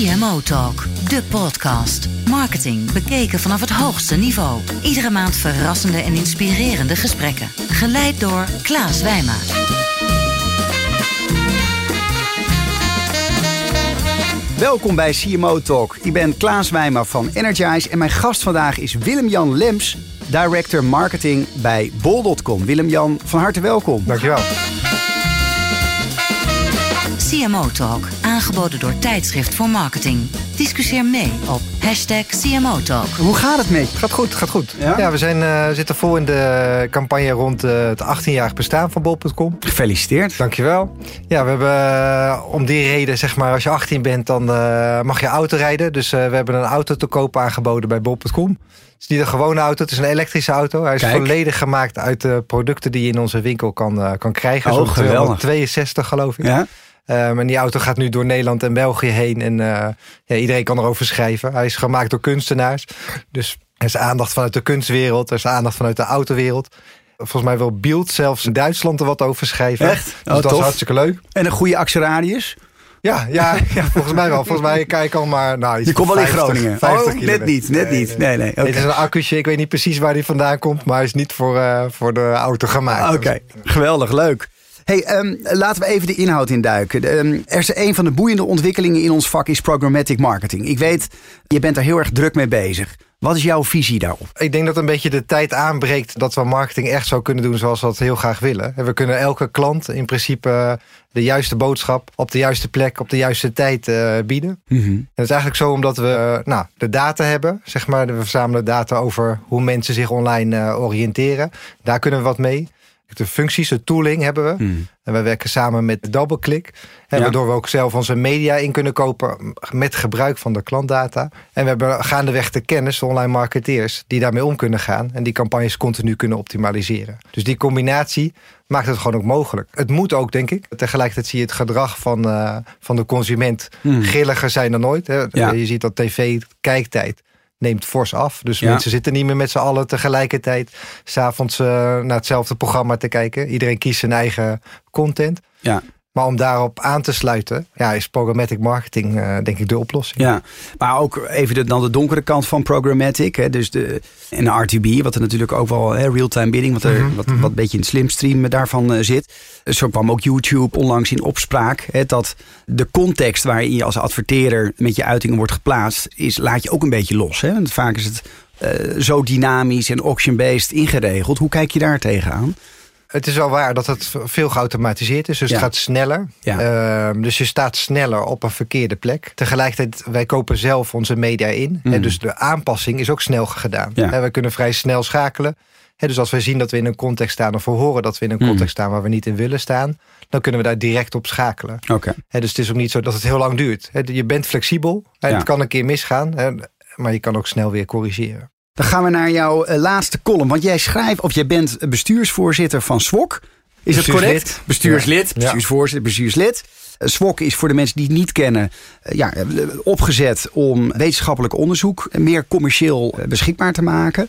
CMO Talk, de podcast. Marketing bekeken vanaf het hoogste niveau. Iedere maand verrassende en inspirerende gesprekken. Geleid door Klaas Wijma. Welkom bij CMO Talk. Ik ben Klaas Wijma van Energize en mijn gast vandaag is Willem-Jan Lems, Director Marketing bij Bol.com. Willem-Jan, van harte welkom. Dankjewel. CMO Talk, aangeboden door Tijdschrift voor Marketing. Discussieer mee op hashtag CMO Talk. Hoe gaat het met je? Gaat goed, gaat goed. Ja? Ja, we zijn, eh, zitten vol in de campagne rond eh, het 18-jarig bestaan van bol.com. Gefeliciteerd. Dankjewel. Ja, we hebben eh, om die reden, zeg maar, als je 18 bent, dan eh, mag je auto rijden. Dus eh, we hebben een auto te koop aangeboden bij bol.com. Het is niet een gewone auto, het is een elektrische auto. Hij is Kijk. volledig gemaakt uit de producten die je in onze winkel kan, kan krijgen. Oh, Zo'n geweldig. 262 geloof ik. Ja? Um, en die auto gaat nu door Nederland en België heen. En uh, ja, iedereen kan erover schrijven. Hij is gemaakt door kunstenaars. Dus er is aandacht vanuit de kunstwereld. Er is aandacht vanuit de autowereld. Volgens mij wil Bild zelfs in Duitsland er wat over schrijven. Echt? Dus Oh, dat is hartstikke leuk. En een goede actieradius? Ja, ja, ja, volgens mij wel. Volgens mij kijk al maar... Nou, Je komt wel in 50, Groningen. 50 oh, net niet, net niet. Nee, nee. Oké, Het is een accu'tje. Ik weet niet precies waar die vandaan komt. Maar hij is niet voor, uh, voor de auto gemaakt. Oké, geweldig, leuk. Hey, um, laten we even de inhoud induiken. Um, er is een van de boeiende ontwikkelingen in ons vak is programmatic marketing. Ik weet, je bent er heel erg druk mee bezig. Wat is jouw visie daarop? Ik denk dat een beetje de tijd aanbreekt dat we marketing echt zo kunnen doen zoals we dat heel graag willen. En we kunnen elke klant in principe de juiste boodschap op de juiste plek op de juiste tijd uh, bieden. Mm -hmm. En het is eigenlijk zo omdat we uh, nou, de data hebben, zeg maar. We verzamelen data over hoe mensen zich online uh, oriënteren. Daar kunnen we wat mee. De functies, de tooling hebben we. Mm. En wij werken samen met DoubleClick. Ja. Waardoor we ook zelf onze media in kunnen kopen met gebruik van de klantdata. En we hebben gaandeweg de kennis, de online marketeers, die daarmee om kunnen gaan. En die campagnes continu kunnen optimaliseren. Dus die combinatie maakt het gewoon ook mogelijk. Het moet ook, denk ik. Tegelijkertijd zie je het gedrag van, uh, van de consument Mm. grilliger zijn dan ooit. Hè. Ja. Je ziet dat tv-kijktijd neemt fors af. Dus Ja. mensen zitten niet meer met z'n allen tegelijkertijd... s'avonds uh, naar hetzelfde programma te kijken. Iedereen kiest zijn eigen content. Ja. Maar om daarop aan te sluiten, ja, is programmatic marketing uh, denk ik de oplossing. Ja, maar ook even de, dan de donkere kant van programmatic. Hè, dus de, en de RTB, wat er natuurlijk ook wel real-time bidding, wat, er, Mhm, wat, mhm. wat een beetje in het slimstream daarvan uh, zit. Zo kwam ook YouTube onlangs in opspraak. Hè, dat de context waarin je als adverteerder met je uitingen wordt geplaatst, is, laat je ook een beetje los. Hè? Want vaak is het uh, zo dynamisch en auction-based ingeregeld. Hoe kijk je daar tegenaan? Het is wel waar dat het veel geautomatiseerd is. Dus Ja. het gaat sneller. Ja. Uh, dus je staat sneller op een verkeerde plek. Tegelijkertijd, wij kopen zelf onze media in. En dus de aanpassing is ook snel gedaan. Ja. Wij kunnen vrij snel schakelen. Hè, dus als wij zien dat we in een context staan... of we horen dat we in een Mhm. context staan waar we niet in willen staan... dan kunnen we daar direct op schakelen. Oké. Dus het is ook niet zo dat het heel lang duurt. Je bent flexibel. Het kan een keer misgaan. Maar je kan ook snel weer corrigeren. Dan gaan we naar jouw uh, laatste column. Want jij schrijft, of jij bent bestuursvoorzitter van SWOK. Is dat correct? Bestuurslid, Ja. bestuursvoorzitter, bestuurslid. Uh, SWOK is voor de mensen die het niet kennen, uh, ja, opgezet om wetenschappelijk onderzoek meer commercieel beschikbaar te maken.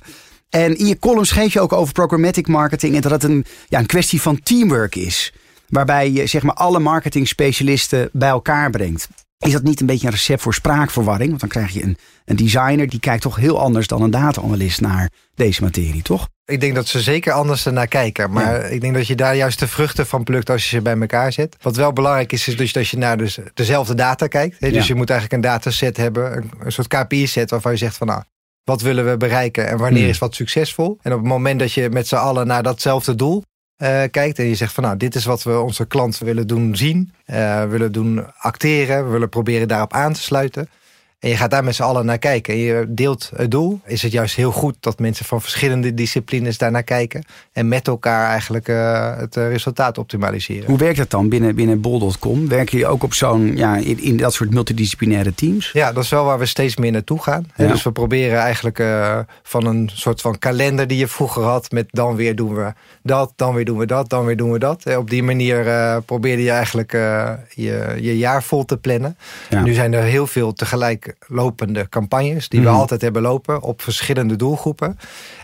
En in je column schreef je ook over programmatic marketing en dat het een, ja, een kwestie van teamwork is. Waarbij je zeg maar alle marketing specialisten bij elkaar brengt. Is dat niet een beetje een recept voor spraakverwarring? Want dan krijg je een, een designer die kijkt toch heel anders dan een data-analyst naar deze materie, toch? Ik denk dat ze zeker anders ernaar kijken. Maar Ja. ik denk dat je daar juist de vruchten van plukt als je ze bij elkaar zet. Wat wel belangrijk is, is dus dat je naar dus dezelfde data kijkt. Hè? Dus Ja. je moet eigenlijk een dataset hebben, een, een soort KPI-set waarvan je zegt van nou, wat willen we bereiken en wanneer Hmm. is wat succesvol? En op het moment dat je met z'n allen naar datzelfde doel eh, kijkt en je zegt van nou, dit is wat we onze klant willen doen zien, eh, willen doen acteren, we willen proberen daarop aan te sluiten. En je gaat daar met z'n allen naar kijken en je deelt het doel. Is het juist heel goed dat mensen van verschillende disciplines daar naar kijken. En met elkaar eigenlijk uh, het uh, resultaat optimaliseren. Hoe werkt dat dan binnen, binnen bol.com? Werken jullie ook op zo'n, ja, in, in, dat soort multidisciplinaire teams? Ja, dat is wel waar we steeds meer naartoe gaan. Ja. Dus we proberen eigenlijk uh, van een soort van kalender die je vroeger had. Met dan weer doen we dat, dan weer doen we dat, dan weer doen we dat. En op die manier uh, probeerde je eigenlijk je, je jaar vol te plannen. Ja. Nu zijn er heel veel tegelijk lopende campagnes die we Mhm. altijd hebben lopen op verschillende doelgroepen.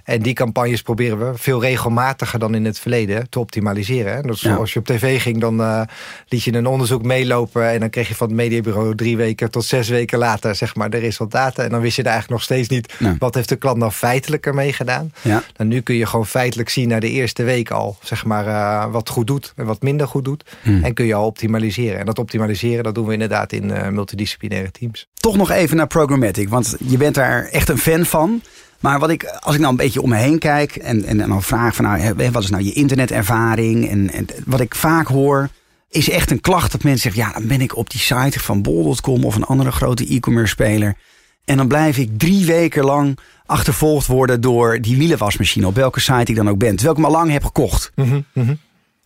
En die campagnes proberen we veel regelmatiger dan in het verleden te optimaliseren. hè. Dus Ja. als je op tv ging, dan eh, liet je een onderzoek meelopen en dan kreeg je van het mediabureau drie weken tot zes weken later zeg maar de resultaten. En dan wist je er eigenlijk nog steeds niet Nee. wat heeft de klant nou feitelijk ermee gedaan. Ja. En nu kun je gewoon feitelijk zien na de eerste week al, zeg maar, eh, wat goed doet en wat minder goed doet. Hmm. En kun je al optimaliseren. En dat optimaliseren, dat doen we inderdaad in eh, multidisciplinaire teams. Toch nog even naar programmatic, want je bent daar echt een fan van. Maar wat ik, als ik nou een beetje om me heen kijk en, en, en dan vraag van nou, wat is nou je internetervaring? En, en wat ik vaak hoor, is echt een klacht dat mensen zeggen, ja, dan ben ik op die site van bol.com of een andere grote e-commerce speler. En dan blijf ik drie weken lang achtervolgd worden door die wielenwasmachine, op welke site ik dan ook ben. Terwijl ik hem al lang heb gekocht.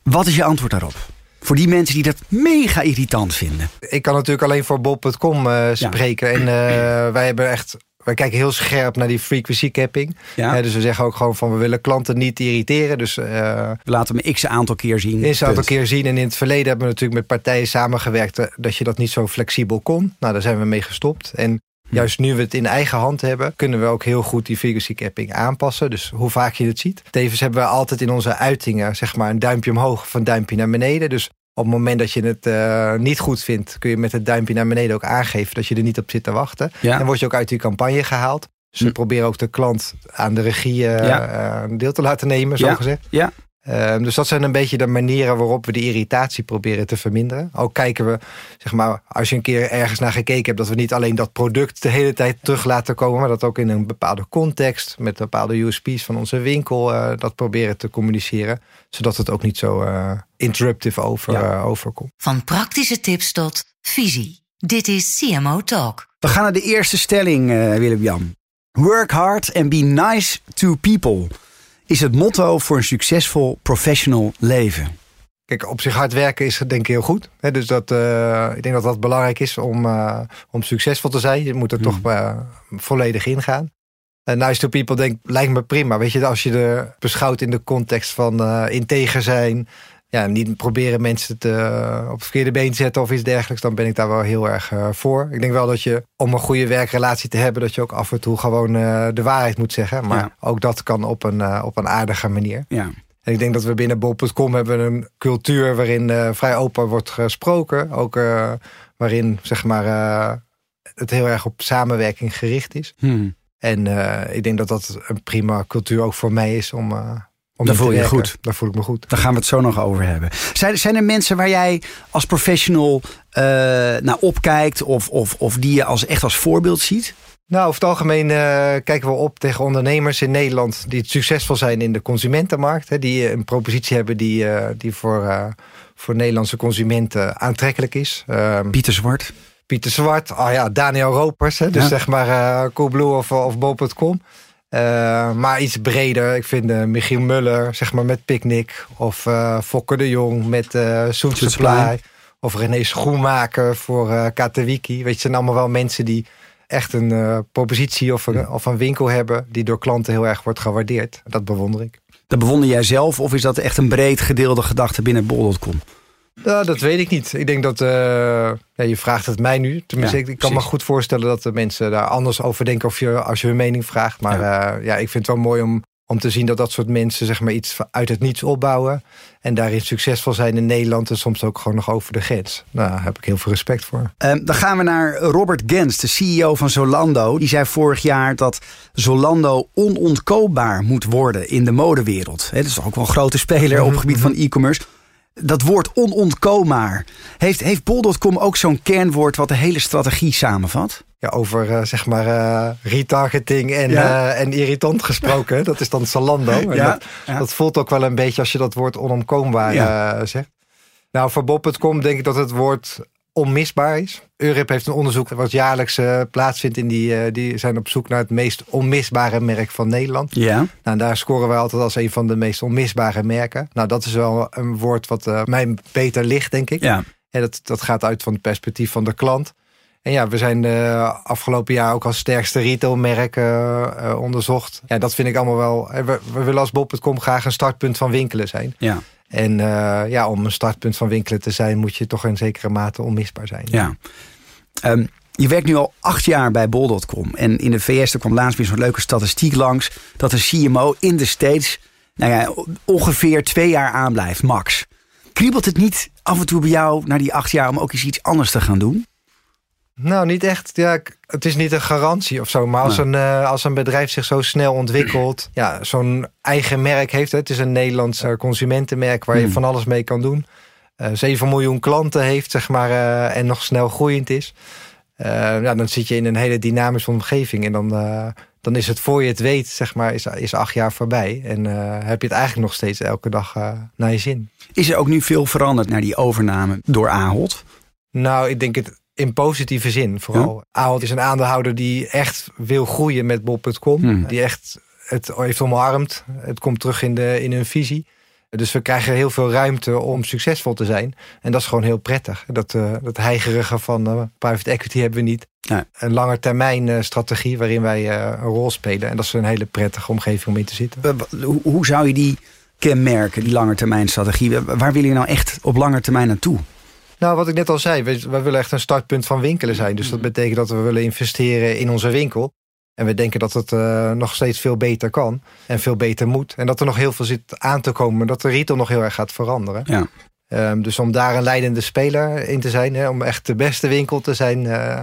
Wat is je antwoord daarop? Voor die mensen die dat mega irritant vinden. Ik kan natuurlijk alleen voor Bob.com eh, spreken. En eh, wij hebben echt. Wij kijken heel scherp naar die frequency capping. Ja. Dus we zeggen ook gewoon van we willen klanten niet irriteren. Dus eh We laten hem x aantal keer zien. een aantal keer zien. En in het verleden hebben we natuurlijk met partijen samengewerkt eh, dat je dat niet zo flexibel kon. Nou, daar zijn we mee gestopt. En juist nu we het in eigen hand hebben, kunnen we ook heel goed die frequency capping aanpassen. Dus hoe vaak je het ziet. Tevens hebben we altijd in onze uitingen zeg maar een duimpje omhoog of een duimpje naar beneden. Dus op het moment dat je het eh, niet goed vindt, kun je met het duimpje naar beneden ook aangeven dat je er niet op zit te wachten. Ja. Dan word je ook uit die campagne gehaald. We Hm. proberen ook de klant aan de regie Ja. eh, deel te laten nemen, zo Ja. gezegd. Ja, Ehm, dus dat zijn een beetje de manieren waarop we de irritatie proberen te verminderen. Ook kijken we, zeg maar, als je een keer ergens naar gekeken hebt, dat we niet alleen dat product de hele tijd terug laten komen, maar dat ook in een bepaalde context, met bepaalde USP's van onze winkel, eh, dat proberen te communiceren. Zodat het ook niet zo eh, interruptive over, Ja. eh, overkomt. Van praktische tips tot visie. Dit is CMO Talk. we gaan naar de eerste stelling, eh, Willem-Jan. Work hard and be nice to people is het motto voor een succesvol professional leven. Kijk, op zich hard werken is denk ik heel goed. Dus dat, eh, ik denk dat dat belangrijk is om, eh, om succesvol te zijn. Je moet er toch eh, volledig in gaan. En nice to people denk, lijkt me prima. Weet je, als je er beschouwt in de context van integer zijn. Ja, niet proberen mensen te, op het verkeerde been te zetten of iets dergelijks. Dan ben ik daar wel heel erg eh, voor. Ik denk wel dat je, om een goede werkrelatie te hebben... dat je ook af en toe gewoon eh, de waarheid moet zeggen. Maar Ja. ook dat kan op een, eh, op een aardige manier. Ja, En ik denk dat we binnen bol.com hebben een cultuur waarin eh, vrij open wordt gesproken. Ook eh, waarin zeg maar, eh, het heel erg op samenwerking gericht is. Hmm. En eh, ik denk dat dat een prima cultuur ook voor mij is om, om te voel je je goed. Daar voel ik me goed. daar gaan we het zo nog over hebben. Zijn, zijn er mensen waar jij als professional eh, naar opkijkt of, of, of die je als, echt als voorbeeld ziet? Nou, over het algemeen eh, kijken we op tegen ondernemers in Nederland die succesvol zijn in de consumentenmarkt. Hè, die eh, een propositie hebben die, die voor, voor Nederlandse consumenten aantrekkelijk is. Ehm, Pieter Zwart. Pieter Zwart, oh ja, Daniel Ropers. Hè, dus Ja. zeg maar Coolblue of, of Bol.com. Eh, maar iets breder. Ik vind eh, Michiel Muller, zeg maar met Picnic. Of eh Fokker de Jong met Soet Soet Supply. Supply. Of René Schoenmaker voor eh Katawiki. Weet je, zijn allemaal wel mensen die echt een propositie of een, of een winkel hebben... die door klanten heel erg wordt gewaardeerd. Dat bewonder ik. Dat bewonder jij zelf of is dat echt een breed gedeelde gedachte binnen bol.com? Nou, dat weet ik niet. Ik denk dat... eh, ja, je vraagt het mij nu. Tenminste, Ja, ik, ik kan me goed voorstellen dat de mensen daar anders over denken... Of je, als je hun mening vraagt. Maar ja. ja, ik vind het wel mooi om, om te zien dat dat soort mensen... zeg maar iets uit het niets opbouwen. En daarin succesvol zijn in Nederland... en soms ook gewoon nog over de grens. Nou, daar heb ik heel veel respect voor. Ehm, dan gaan we naar Robert Gens, de CEO van Zolando. Die zei vorig jaar dat Zolando onontkoopbaar moet worden in de modewereld. Hè, dat is ook wel een grote speler op het gebied van e-commerce. Dat woord onontkoombaar. Heeft, heeft Bol.com ook zo'n kernwoord wat de hele strategie samenvat? Ja, over eh, zeg maar eh, retargeting en, Ja. eh, en irritant gesproken. dat is dan Zalando. En Ja, dat, ja. dat voelt ook wel een beetje als je dat woord onomkoombaar zegt. Nou, voor Bob.com denk ik dat het woord onmisbaar is. Eurip heeft een onderzoek wat jaarlijks eh, plaatsvindt. In die, eh, die zijn op zoek naar het meest onmisbare merk van Nederland. Ja. Nou, daar scoren wij altijd als een van de meest onmisbare merken. Nou, dat is wel een woord wat eh, mij beter ligt, denk ik. ja. En dat, dat gaat uit van het perspectief van de klant. En ja, we zijn de afgelopen jaar ook als sterkste retailmerk onderzocht. Ja, dat vind ik allemaal wel. We, we willen als Bob.com graag een startpunt van winkelen zijn. Ja. En eh, ja, om een startpunt van winkelen te zijn, moet je toch in zekere mate onmisbaar zijn. ja. Ehm, Je werkt nu al acht jaar bij bol.com. En in de VS er kwam laatst weer zo'n leuke statistiek langs... dat de CMO in de States nou ja, ongeveer twee jaar aanblijft, max. Kriebelt het niet af en toe bij jou na die acht jaar... om ook eens iets anders te gaan doen? Nou, niet echt. Ja, het is niet een garantie of zo. Maar als, een, uh, als een bedrijf zich zo snel ontwikkelt... ja, zo'n eigen merk heeft... het is een Nederlands uh, consumentenmerk... waar je van alles mee kan doen. Uh, 7 miljoen klanten heeft, zeg maar... En nog snel groeiend is. ja, dan zit je in een hele dynamische omgeving. En dan, dan is het voor je het weet, zeg maar... is, is acht jaar voorbij. En heb je het eigenlijk nog steeds elke dag naar je zin. Is er ook nu veel veranderd naar die overname door Ahold? Nou, ik denk het in positieve zin vooral. Ja? Ahold is een aandeelhouder die echt wil groeien met Bob.com. Hmm. Die echt het heeft omarmd. Het komt terug in, de, in hun visie. Dus we krijgen heel veel ruimte om succesvol te zijn. En dat is gewoon heel prettig. Dat, uh, dat heigerige van uh, private equity hebben we niet. Een lange termijn uh, strategie waarin wij een rol spelen. En dat is een hele prettige omgeving om in te zitten. Hoe, hoe zou je die kenmerken, die lange termijn strategie? Waar wil je nou echt op lange termijn naartoe? Nou, wat ik net al zei, we, we, willen echt een startpunt van winkelen zijn. Dus dat betekent dat we willen investeren in onze winkel. En we denken dat het uh, nog steeds veel beter kan en veel beter moet. En dat er nog heel veel zit aan te komen, dat de retail nog heel erg gaat veranderen. Ja. Um, dus om daar een leidende speler in te zijn, hè, om echt de beste winkel te zijn, uh,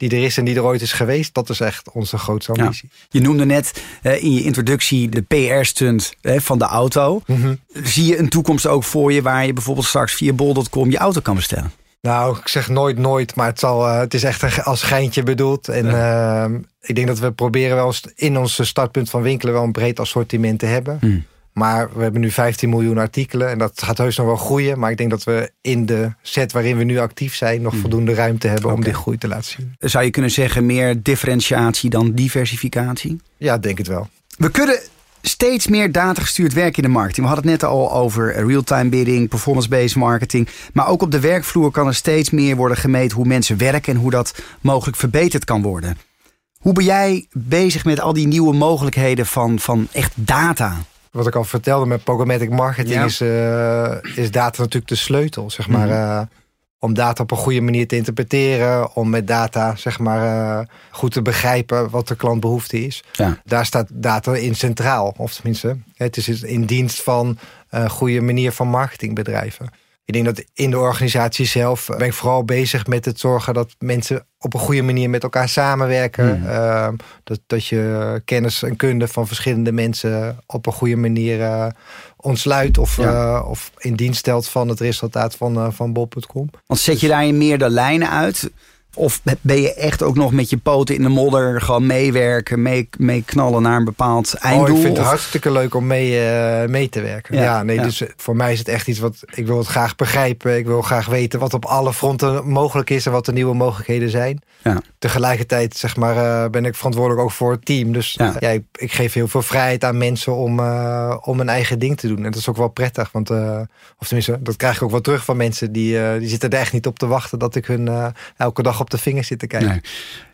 die er is en die er ooit is geweest. Dat is echt onze grootste ambitie. Je noemde net uh, in je introductie de PR-stunt van de auto. Mm -hmm. Zie je een toekomst ook voor je waar je bijvoorbeeld straks via bol.com je auto kan bestellen? Nou, ik zeg nooit nooit, maar het, zal, uh, het is echt als geintje bedoeld. En ja. uh, ik denk dat we proberen wel in ons startpunt van winkelen wel een breed assortiment te hebben. Mm. Maar we hebben nu 15 miljoen artikelen en dat gaat heus nog wel groeien. Maar ik denk dat we in de set waarin we nu actief zijn... nog voldoende ruimte hebben okay. om die groei te laten zien. Zou je kunnen zeggen meer differentiatie dan diversificatie? Ja, denk het wel. We kunnen steeds meer datagestuurd werk in de marketing. We hadden het net al over real-time bidding, performance-based marketing. Maar ook op de werkvloer kan er steeds meer worden gemeten hoe mensen werken... en hoe dat mogelijk verbeterd kan worden. Hoe ben jij bezig met al die nieuwe mogelijkheden van, van echt data? Wat ik al vertelde met programmatic marketing ja. is, uh, is data natuurlijk de sleutel. Zeg maar, mm -hmm. uh, om data op een goede manier te interpreteren. Om met data zeg maar, uh, goed te begrijpen wat de klantbehoefte is. Ja. Daar staat data in centraal. Of tenminste, het is in dienst van een goede manier van marketingbedrijven. Ik denk dat in de organisatie zelf ben ik vooral bezig met het zorgen dat mensen op een goede manier met elkaar samenwerken. Mm. Uh, dat, dat je kennis en kunde van verschillende mensen op een goede manier uh, ontsluit of, ja. uh, of in dienst stelt van het resultaat van, van Bob.com. Want zet je daar in meerdere lijnen uit? Of ben je echt ook nog met je poten in de modder gewoon meewerken, mee, mee knallen naar een bepaald einddoel? Oh, ik vind het hartstikke leuk om mee, uh, mee te werken. Ja, ja nee, ja. dus voor mij is het echt iets wat ik wil het graag begrijpen. Ik wil graag weten wat op alle fronten mogelijk is en wat de nieuwe mogelijkheden zijn. Ja. Tegelijkertijd zeg maar, uh, ben ik verantwoordelijk ook voor het team. Dus ja. ik, ik, geef heel veel vrijheid aan mensen om, om een eigen ding te doen. En dat is ook wel prettig. Want, of tenminste, dat krijg ik ook wel terug van mensen. Die, die zitten er echt niet op te wachten dat ik hun elke dag op de vingers zit te kijken. Nee.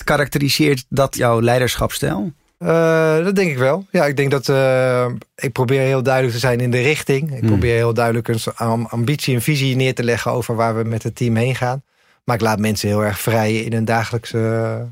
Karakteriseert dat jouw leiderschapstijl? Uh, dat denk ik wel. Ja, ik denk dat uh, ik probeer heel duidelijk te zijn in de richting. Ik hmm. probeer heel duidelijk een ambitie en visie neer te leggen over waar we met het team heen gaan. Maar ik laat mensen heel erg vrij in hun dagelijkse,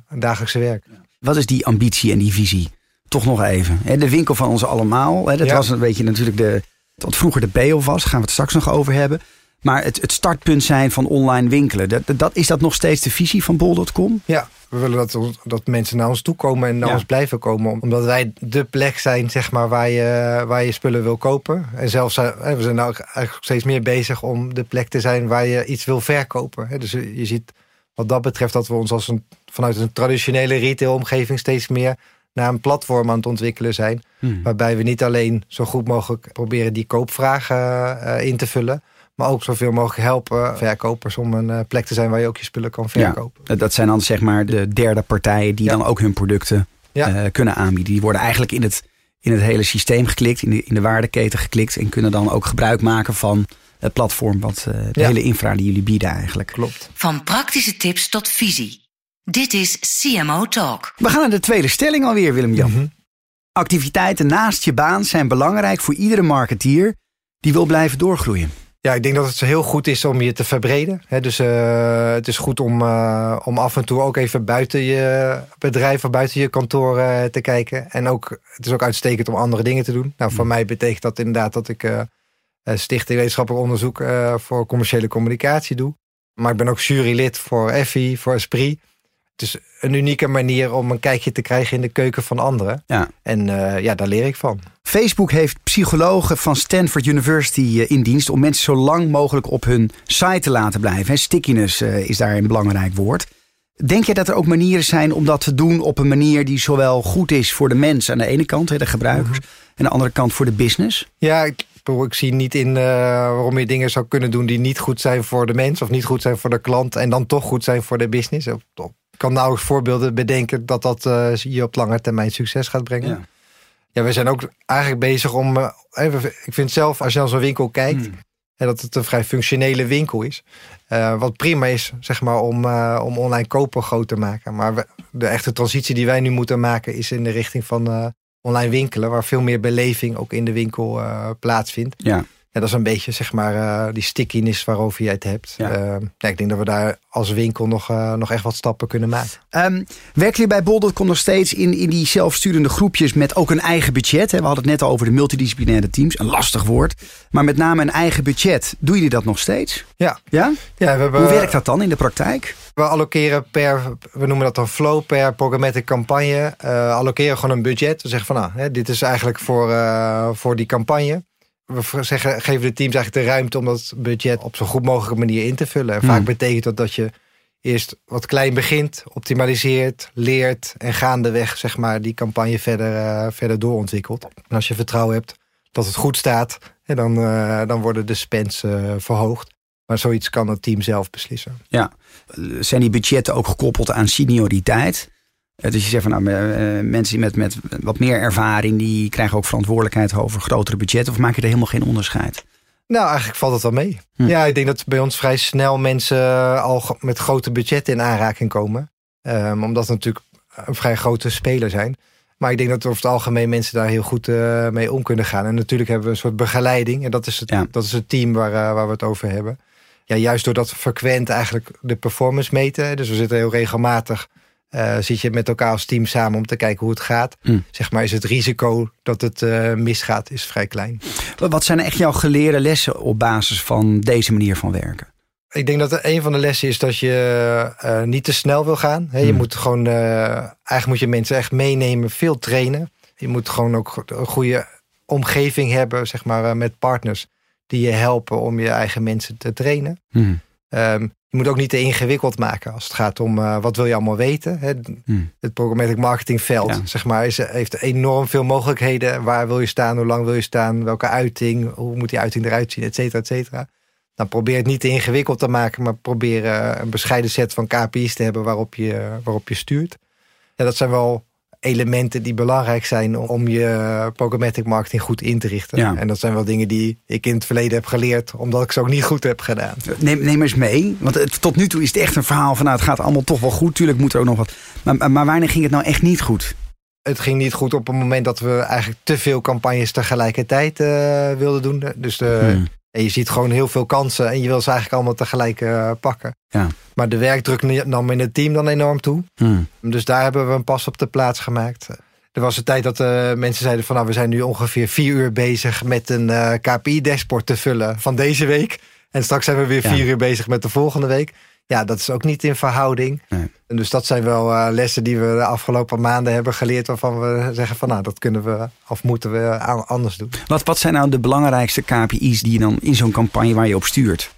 hun dagelijkse werk. Wat is die ambitie en die visie? Toch nog even. De winkel van ons allemaal. Dat ja. was een beetje natuurlijk de, wat vroeger de Beof was. Gaan we het straks nog over hebben. Maar het, het startpunt zijn van online winkelen. Dat, dat, is dat nog steeds de visie van bol.com? Ja, we willen dat, dat mensen naar ons toe komen en naar ja. ons blijven komen. Omdat wij de plek zijn zeg maar, waar, je, waar je spullen wil kopen. En zelfs, we zijn nou eigenlijk steeds meer bezig om de plek te zijn waar je iets wil verkopen. Dus je ziet wat dat betreft dat we ons als een, vanuit een traditionele retailomgeving steeds meer naar een platform aan het ontwikkelen zijn. Hmm. Waarbij we niet alleen zo goed mogelijk proberen die koopvragen uh, in te vullen. Maar ook zoveel mogelijk helpen verkopers om een uh, plek te zijn waar je ook je spullen kan verkopen. Ja, dat zijn dan zeg maar de derde partijen die ja. dan ook hun producten ja. uh, kunnen aanbieden. Die worden eigenlijk in het, in het hele systeem geklikt, in de, in de waardeketen geklikt. En kunnen dan ook gebruik maken van het platform, wat, uh, de hele infra die jullie bieden eigenlijk. Klopt. Van praktische tips tot visie. Dit is CMO Talk. We gaan naar de tweede stelling alweer, Willem-Jan. Mm -hmm. Activiteiten naast je baan zijn belangrijk voor iedere marketeer die wil blijven doorgroeien. Ja, ik denk dat het heel goed is om je te verbreden. dus uh, het is goed om, uh, om af en toe ook even buiten je bedrijf of buiten je kantoor uh, te kijken. En ook, het is ook uitstekend om andere dingen te doen. Nou, voor mij betekent dat inderdaad dat ik stichting wetenschappelijk onderzoek voor commerciële communicatie doe. Maar ik ben ook jurylid voor EFI, voor Esprit. Het is een unieke manier om een kijkje te krijgen in de keuken van anderen. Ja. En uh, ja, daar leer ik van. Facebook heeft psychologen van Stanford University eh, in dienst om mensen zo lang mogelijk op hun site te laten blijven. Stickiness uh, is daar een belangrijk woord. Denk je dat er ook manieren zijn om dat te doen op een manier die zowel goed is voor de mensen aan de ene kant, de gebruikers, mhm. en aan de andere kant voor de business? Ja, ik, ik zie niet in uh, waarom je dingen zou kunnen doen die niet goed zijn voor de mens of niet goed zijn voor de klant en dan toch goed zijn voor de business. Op, kan nauwelijks voorbeelden bedenken dat dat uh, je op lange termijn succes gaat brengen. Ja. ja, we zijn ook eigenlijk bezig om. Uh, even, ik vind zelf, als je naar zo'n winkel kijkt, hmm. en dat het een vrij functionele winkel is. Uh, wat prima is, zeg maar, om, om online kopen groot te maken. Maar we, de echte transitie die wij nu moeten maken, is in de richting van online winkelen, waar veel meer beleving ook in de winkel plaatsvindt. Ja. Ja, dat is een beetje zeg maar uh, die stickiness waarover jij het hebt. Ja. Uh, ja, ik denk dat we daar als winkel nog, uh, nog echt wat stappen kunnen maken. Um, werken jullie bij Bol.com nog steeds in, in die zelfsturende groepjes met ook een eigen budget? Hè? We hadden het net al over de multidisciplinaire teams. Een lastig woord. Maar met name een eigen budget. Doen jullie dat nog steeds? Ja. ja? ja we hebben, Hoe werkt dat dan in de praktijk? We allokeren per, we noemen dat dan flow, per programmatic campagne. allokeren gewoon een budget. We zeggen van nou, hè, dit is eigenlijk voor, voor die campagne we zeggen, geven de teams eigenlijk de ruimte om dat budget op zo goed mogelijke manier in te vullen. En vaak hmm. betekent dat dat je eerst wat klein begint, optimaliseert, leert en gaandeweg zeg maar, die campagne verder, uh, verder doorontwikkelt. En als je vertrouwen hebt dat het goed staat, dan, uh, dan worden de spends uh, verhoogd. Maar zoiets kan het team zelf beslissen. Ja, zijn die budgetten ook gekoppeld aan senioriteit? Eh, dus je zegt van nou, eh, mensen met, met wat meer ervaring, die krijgen ook verantwoordelijkheid over grotere budgetten. Of maak je er helemaal geen onderscheid? Nou, eigenlijk valt het wel mee. Hm. Ja, ik denk dat bij ons vrij snel mensen al met grote budgetten in aanraking komen. Um, omdat het natuurlijk een vrij grote speler zijn. Maar ik denk dat over het algemeen mensen daar heel goed uh, mee om kunnen gaan. En natuurlijk hebben we een soort begeleiding. En dat is het, ja. dat is het team waar, uh, waar we het over hebben. Ja, juist doordat we frequent eigenlijk de performance meten. Dus we zitten heel regelmatig uh, zit je met elkaar als team samen om te kijken hoe het gaat. Mm. Zeg maar, is het risico dat het uh, misgaat, is vrij klein. Wat zijn echt jouw geleerde lessen op basis van deze manier van werken? Ik denk dat een van de lessen is dat je uh, niet te snel wil gaan. He, mm. Je moet gewoon, eigenlijk moet je mensen echt meenemen, veel trainen. Je moet gewoon ook een goede omgeving hebben, zeg maar, met partners die je helpen om je eigen mensen te trainen. Mm. Um, je moet ook niet te ingewikkeld maken als het gaat om uh, wat wil je allemaal weten. Hè? Hmm. Het programmatic marketingveld zeg maar, is, heeft enorm veel mogelijkheden. Waar wil je staan, hoe lang wil je staan, welke uiting, hoe moet die uiting eruit zien, et cetera, et cetera. Dan probeer het niet te ingewikkeld te maken, maar probeer uh, een bescheiden set van KPI's te hebben waarop je, waarop je stuurt. Ja, dat zijn wel elementen die belangrijk zijn om je programmatic marketing goed in te richten. Ja. En dat zijn wel dingen die ik in het verleden heb geleerd, omdat ik ze ook niet goed heb gedaan. Neem, neem eens mee, want het, tot nu toe is het echt een verhaal van nou, het gaat allemaal toch wel goed. Tuurlijk moet er ook nog wat. Maar, maar wanneer ging het nou echt niet goed? Het ging niet goed op het moment dat we eigenlijk te veel campagnes tegelijkertijd uh, wilden doen. Dus de, hmm. En je ziet gewoon heel veel kansen en je wil ze eigenlijk allemaal tegelijk uh, pakken. Ja. Maar de werkdruk nam in het team dan enorm toe. Hmm. Dus daar hebben we een pas op de plaats gemaakt. Er was een tijd dat uh, mensen zeiden van nou, we zijn nu ongeveer vier uur bezig met een uh, eh, KPI-dashboard te vullen van deze week. En straks zijn we weer vier uur bezig met de volgende week. Ja, dat is ook niet in verhouding. Nee. En dus dat zijn wel uh, lessen die we de afgelopen maanden hebben geleerd. Waarvan we zeggen van nou, dat kunnen we of moeten we anders doen. Wat, wat zijn nou de belangrijkste KPI's die je dan in zo'n campagne waar je op stuurt?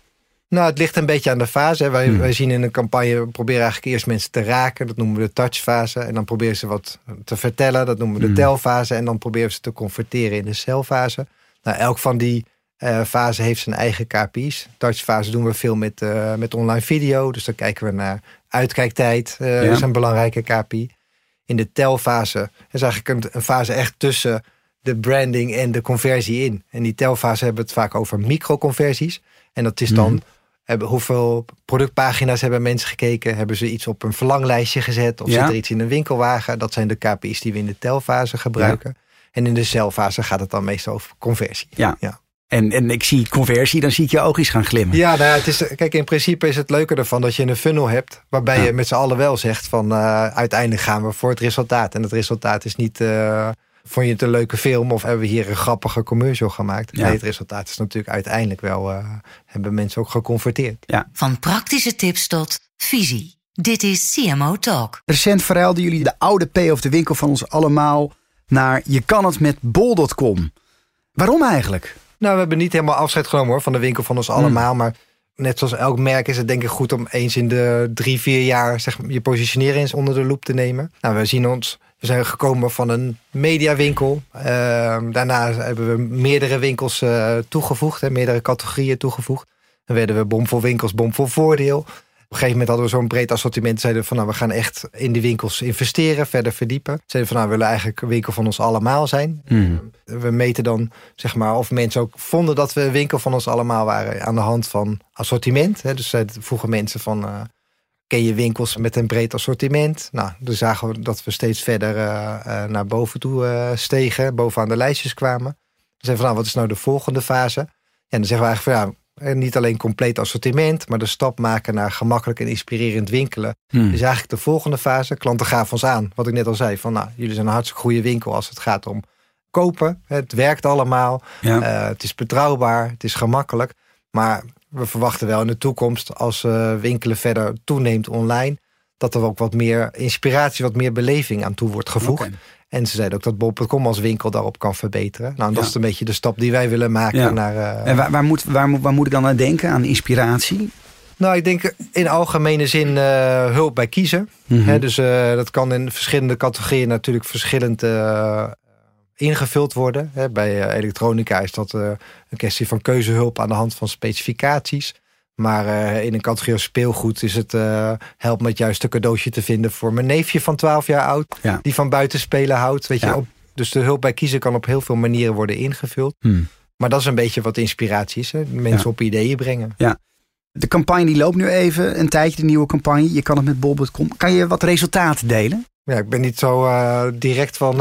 Nou, het ligt een beetje aan de fase. Wij, hmm. wij zien in een campagne, we proberen eigenlijk eerst mensen te raken. Dat noemen we de touchfase. En dan proberen ze wat te vertellen. Dat noemen we de hmm. telfase. En dan proberen ze te converteren in de celfase. Nou, elk van die uh, fase heeft zijn eigen KPI's. Touchfase doen we veel met, uh, met online video. Dus dan kijken we naar uitkijktijd. Uh, ja. is een belangrijke KPI. In de telfase is eigenlijk een, een, fase echt tussen de branding en de conversie in. En die telfase hebben we het vaak over microconversies. En dat is dan... Mm. Hebben, hoeveel productpagina's hebben mensen gekeken? Hebben ze iets op een verlanglijstje gezet? Of zit er iets in een winkelwagen? Dat zijn de KPI's die we in de telfase gebruiken. En in de celfase gaat het dan meestal over conversie. Ja. En, en ik zie conversie, dan zie ik je oogjes gaan glimmen. Ja, nou ja, het is, kijk, in principe is het leuke ervan dat je een funnel hebt... waarbij je met z'n allen wel zegt van uh, uiteindelijk gaan we voor het resultaat. En het resultaat is niet... Uh, vond je het een leuke film of hebben we hier een grappige commercial gemaakt? Nee, het resultaat is natuurlijk uiteindelijk wel... Uh, hebben mensen ook geconverteerd. Ja. Van praktische tips tot visie. Dit is CMO Talk. Recent verhuilden jullie de oude P of de winkel van ons allemaal... naar je kan het met bol.com. Waarom eigenlijk? Nou, we hebben niet helemaal afscheid genomen hoor, van de winkel van ons allemaal. Hmm. Maar net zoals elk merk is het denk ik goed om eens in de drie, vier jaar zeg, je positionering eens onder de loep te nemen. Nou, we zien ons, we zijn gekomen van een mediawinkel. Uh, daarna hebben we meerdere winkels uh, toegevoegd, hè, meerdere categorieën toegevoegd. Dan werden we bomvol winkels, bomvol voordeel. Op een gegeven moment hadden we zo'n breed assortiment. Zeiden we van nou, we gaan echt in die winkels investeren, verder verdiepen. Zeiden van nou, we willen eigenlijk een winkel van ons allemaal zijn. Mm. We meten dan zeg maar of mensen ook vonden dat we een winkel van ons allemaal waren aan de hand van assortiment. Dus vroegen mensen van uh, ken je winkels met een breed assortiment? Nou, dan zagen we dat we steeds verder uh, naar boven toe stegen, bovenaan de lijstjes kwamen. Dan zeiden van nou, wat is nou de volgende fase? En dan zeggen we eigenlijk van ja, en niet alleen compleet assortiment, maar de stap maken naar gemakkelijk en inspirerend winkelen. Hmm. is eigenlijk de volgende fase. Klanten gaven ons aan, wat ik net al zei, van nou, jullie zijn een hartstikke goede winkel als het gaat om kopen. Het werkt allemaal, ja. uh, het is betrouwbaar, het is gemakkelijk. Maar we verwachten wel in de toekomst, als uh, winkelen verder toeneemt online, dat er ook wat meer inspiratie, wat meer beleving aan toe wordt gevoegd. En ze zeiden ook dat bol.com als winkel daarop kan verbeteren. Nou, dat is een beetje de stap die wij willen maken naar... Uh... En waar, waar, moet, waar, waar moet ik dan aan denken, aan inspiratie? Nou, ik denk in algemene zin uh, hulp bij kiezen. Mm dus uh, dat kan in verschillende categorieën natuurlijk verschillend ingevuld worden. He, bij elektronica is dat een kwestie van keuzehulp aan de hand van specificaties. Maar uh, in een categorie speelgoed is het uh, helpt met juist een cadeautje te vinden voor mijn neefje van 12 jaar oud. Ja. Die van buiten spelen houdt. Weet je, op, dus de hulp bij kiezen kan op heel veel manieren worden ingevuld. Hmm. Maar dat is een beetje wat inspiratie is. Hè? Mensen op ideeën brengen. Ja. De campagne die loopt nu even, een tijdje, de nieuwe campagne. Je kan het met bol.com. Kan je wat resultaten delen? Ja, ik ben niet zo uh, direct van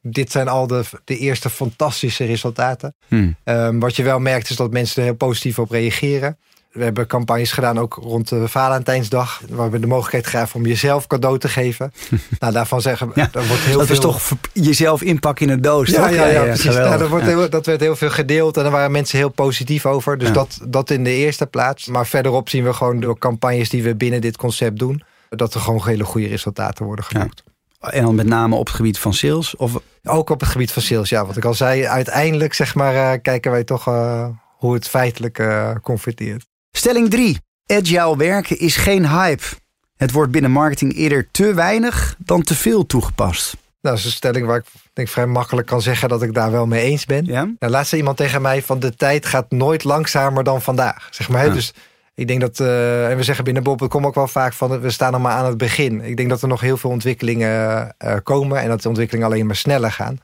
dit zijn al de, de eerste fantastische resultaten. Hmm. Um, wat je wel merkt is dat mensen er heel positief op reageren we hebben campagnes gedaan ook rond de Valentijnsdag. Waar we de mogelijkheid gaven om jezelf cadeau te geven. nou, daarvan zeggen we. Ja, wordt heel dat veel... is toch jezelf inpakken in een doos. Ja, toch? ja, ja, precies. Nou, dat, wordt heel, dat werd heel veel gedeeld. En daar waren mensen heel positief over. Dus dat, dat in de eerste plaats. Maar verderop zien we gewoon door campagnes die we binnen dit concept doen. Dat er gewoon hele goede resultaten worden geboekt. En dan met name op het gebied van sales? Of... Ook op het gebied van sales, ja. Wat ik al zei, uiteindelijk zeg maar, uh, kijken wij toch uh, hoe het feitelijk uh, converteert. Stelling 3. Agile werken is geen hype. Het wordt binnen marketing eerder te weinig dan te veel toegepast. Nou, dat is een stelling waar ik denk vrij makkelijk kan zeggen dat ik daar wel mee eens ben. Ja? Nou, laatst zei iemand tegen mij van de tijd gaat nooit langzamer dan vandaag. Zeg maar, Dus ik denk dat, uh, en we zeggen binnen Bob.com ook wel vaak van we staan nog maar aan het begin. Ik denk dat er nog heel veel ontwikkelingen uh, komen en dat de ontwikkelingen alleen maar sneller gaan.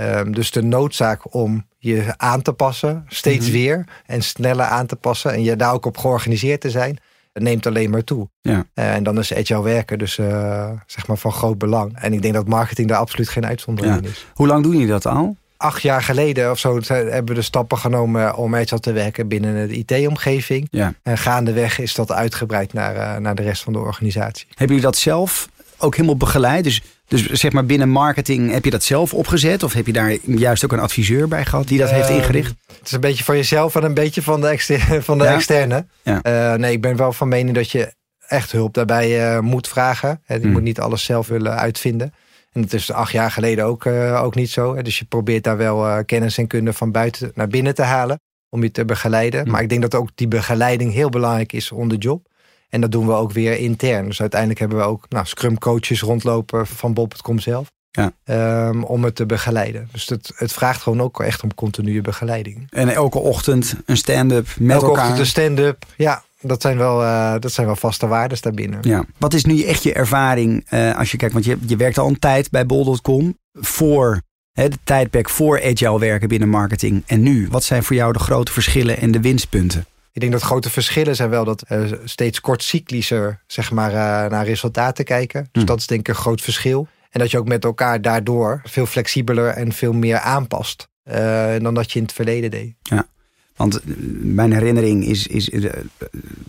Um, dus de noodzaak om je aan te passen, steeds mhm. weer en sneller aan te passen en je daar ook op georganiseerd te zijn, neemt alleen maar toe. Ja. Uh, en dan is agile werken dus uh, zeg maar van groot belang. En ik denk dat marketing daar absoluut geen uitzondering ja. is. Hoe lang doen jullie dat al? Acht jaar geleden of zo hebben we de stappen genomen om agile te werken binnen de IT-omgeving. Ja. En gaandeweg is dat uitgebreid naar, uh, naar de rest van de organisatie. Hebben jullie dat zelf ook helemaal begeleid? Dus dus zeg maar binnen marketing, heb je dat zelf opgezet? Of heb je daar juist ook een adviseur bij gehad die dat heeft ehm, ingericht? Het is een beetje van jezelf en een beetje van de, externe. Van de externe. Ja. Uh, nee, ik ben wel van mening dat je echt hulp daarbij uh, moet vragen. Je hmm. moet niet alles zelf willen uitvinden. En dat is acht jaar geleden ook, uh, ook niet zo. Hè. Dus je probeert daar wel kennis en kunde van buiten naar binnen te halen. Om je te begeleiden. Hmm. Maar ik denk dat ook die begeleiding heel belangrijk is on the job. En dat doen we ook weer intern. Dus uiteindelijk hebben we ook nou, scrum coaches rondlopen van Bob.com zelf. Ja. Um, om het te begeleiden. Dus het, het vraagt gewoon ook echt om continue begeleiding. En elke ochtend een stand-up met elke elkaar. ochtend een stand-up, ja. Dat zijn, wel, uh, dat zijn wel vaste waarden daarbinnen. Ja. Wat is nu echt je ervaring uh, als je kijkt, want je, je werkt al een tijd bij bol.com voor hè, de tijdperk voor agile werken binnen marketing en nu. Wat zijn voor jou de grote verschillen en de winstpunten? Ik denk dat grote verschillen zijn wel dat uh, steeds kortcyclischer zeg maar, uh, naar resultaten kijken. Dus hm. dat is denk ik een groot verschil. En dat je ook met elkaar daardoor veel flexibeler en veel meer aanpast uh, dan dat je in het verleden deed. Ja. Want mijn herinnering is, is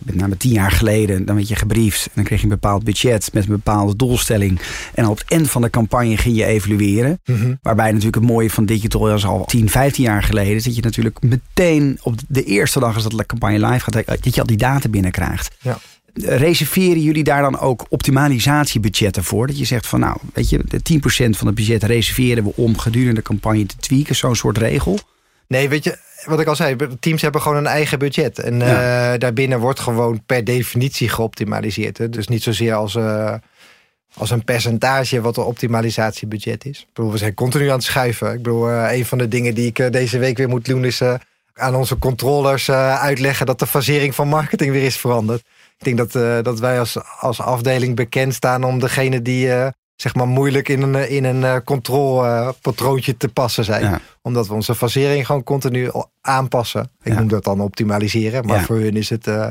met name tien jaar geleden, dan werd je gebriefd. En dan kreeg je een bepaald budget met een bepaalde doelstelling. En op het eind van de campagne ging je evalueren. Waarbij natuurlijk het mooie van digital is al 10, 15 jaar geleden. Dat je natuurlijk meteen op de eerste dag als dat de campagne live gaat, dat je al die data binnenkrijgt. Ja. Reserveren jullie daar dan ook optimalisatiebudgetten voor? Dat je zegt van nou, weet je, de 10% van het budget reserveren we om gedurende de campagne te tweaken. Zo'n soort regel. Nee, weet je, wat ik al zei, teams hebben gewoon een eigen budget. En ja. uh, daarbinnen wordt gewoon per definitie geoptimaliseerd. Hè? Dus niet zozeer als, uh, als een percentage wat een optimalisatiebudget is. Ik bedoel, we zijn continu aan het schuiven. Ik bedoel, uh, een van de dingen die ik deze week weer moet doen is aan onze controllers uitleggen dat de fasering van marketing weer is veranderd. Ik denk dat, dat wij als, als afdeling bekend staan om degene die zeg maar moeilijk in een, in een uh, controlepatroontje te passen zijn. Omdat we onze fasering gewoon continu aanpassen. Ik noem dat dan optimaliseren. Maar voor hun is het, uh,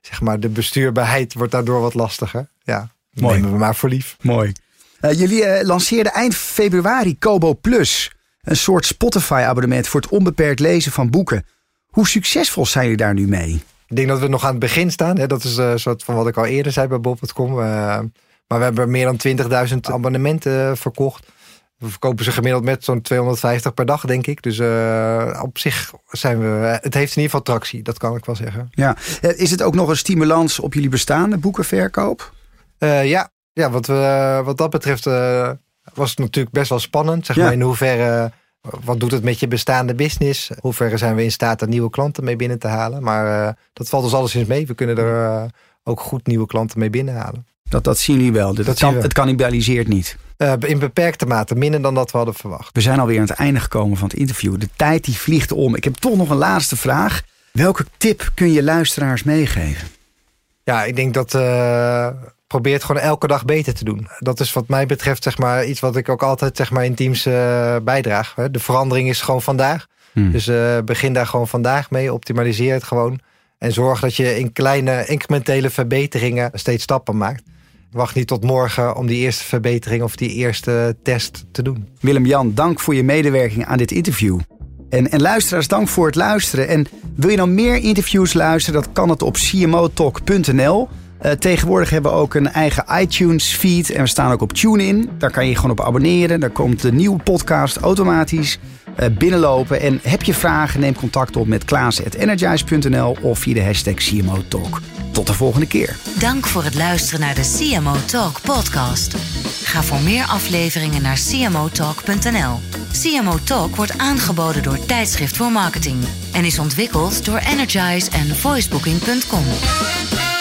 zeg maar, de bestuurbaarheid wordt daardoor wat lastiger. Ja, Mooi. nemen we maar voor lief. Mooi. Uh, jullie lanceerden eind februari Kobo Plus. Een soort Spotify-abonnement voor het onbeperkt lezen van boeken. Hoe succesvol zijn jullie daar nu mee? Ik denk dat we nog aan het begin staan. Hè? Dat is een soort van wat ik al eerder zei bij Bob.com. Maar we hebben meer dan 20.000 abonnementen eh, verkocht. We verkopen ze gemiddeld met zo'n 250 per dag, denk ik. Dus uh, op zich zijn we. Het heeft in ieder geval tractie, dat kan ik wel zeggen. Ja. Eh, is het ook nog een stimulans op jullie bestaande boekenverkoop? Uh, ja, ja wat, we, wat dat betreft uh, was het natuurlijk best wel spannend. Zeg maar in hoeverre. Wat doet het met je bestaande business? Hoe ver zijn we in staat er nieuwe klanten mee binnen te halen? Maar dat valt ons alleszins mee. We kunnen er ook goed nieuwe klanten mee binnenhalen. Dat, dat zien jullie wel. Dat, kan, het cannibaliseert niet. Uh, in beperkte mate, minder dan dat we hadden verwacht. We zijn alweer aan het einde gekomen van het interview. De tijd die vliegt om. Ik heb toch nog een laatste vraag. Welke tip kun je luisteraars meegeven? Ja, ik denk dat uh, probeer het gewoon elke dag beter te doen. Dat is wat mij betreft zeg maar, iets wat ik ook altijd zeg maar, in teams uh, bijdraag. De verandering is gewoon vandaag. Hmm. Dus begin daar gewoon vandaag mee. Optimaliseer het gewoon. En zorg dat je in kleine incrementele verbeteringen steeds stappen maakt. Wacht niet tot morgen om die eerste verbetering of die eerste test te doen. Willem-Jan, dank voor je medewerking aan dit interview. En, en luisteraars, dank voor het luisteren. En wil je nou meer interviews luisteren? Dat kan het op cmotalk.nl. Uh, tegenwoordig hebben we ook een eigen iTunes-feed en we staan ook op TuneIn. Daar kan je gewoon op abonneren. Daar komt de nieuwe podcast automatisch binnenlopen. En heb je vragen, neem contact op met klaas.energize.nl of via de hashtag CMO Talk. Tot de volgende keer. Dank voor het luisteren naar de CMO Talk podcast. Ga voor meer afleveringen naar cmotalk.nl. CMO Talk wordt aangeboden door Tijdschrift voor Marketing en is ontwikkeld door Energize en voicebooking.com.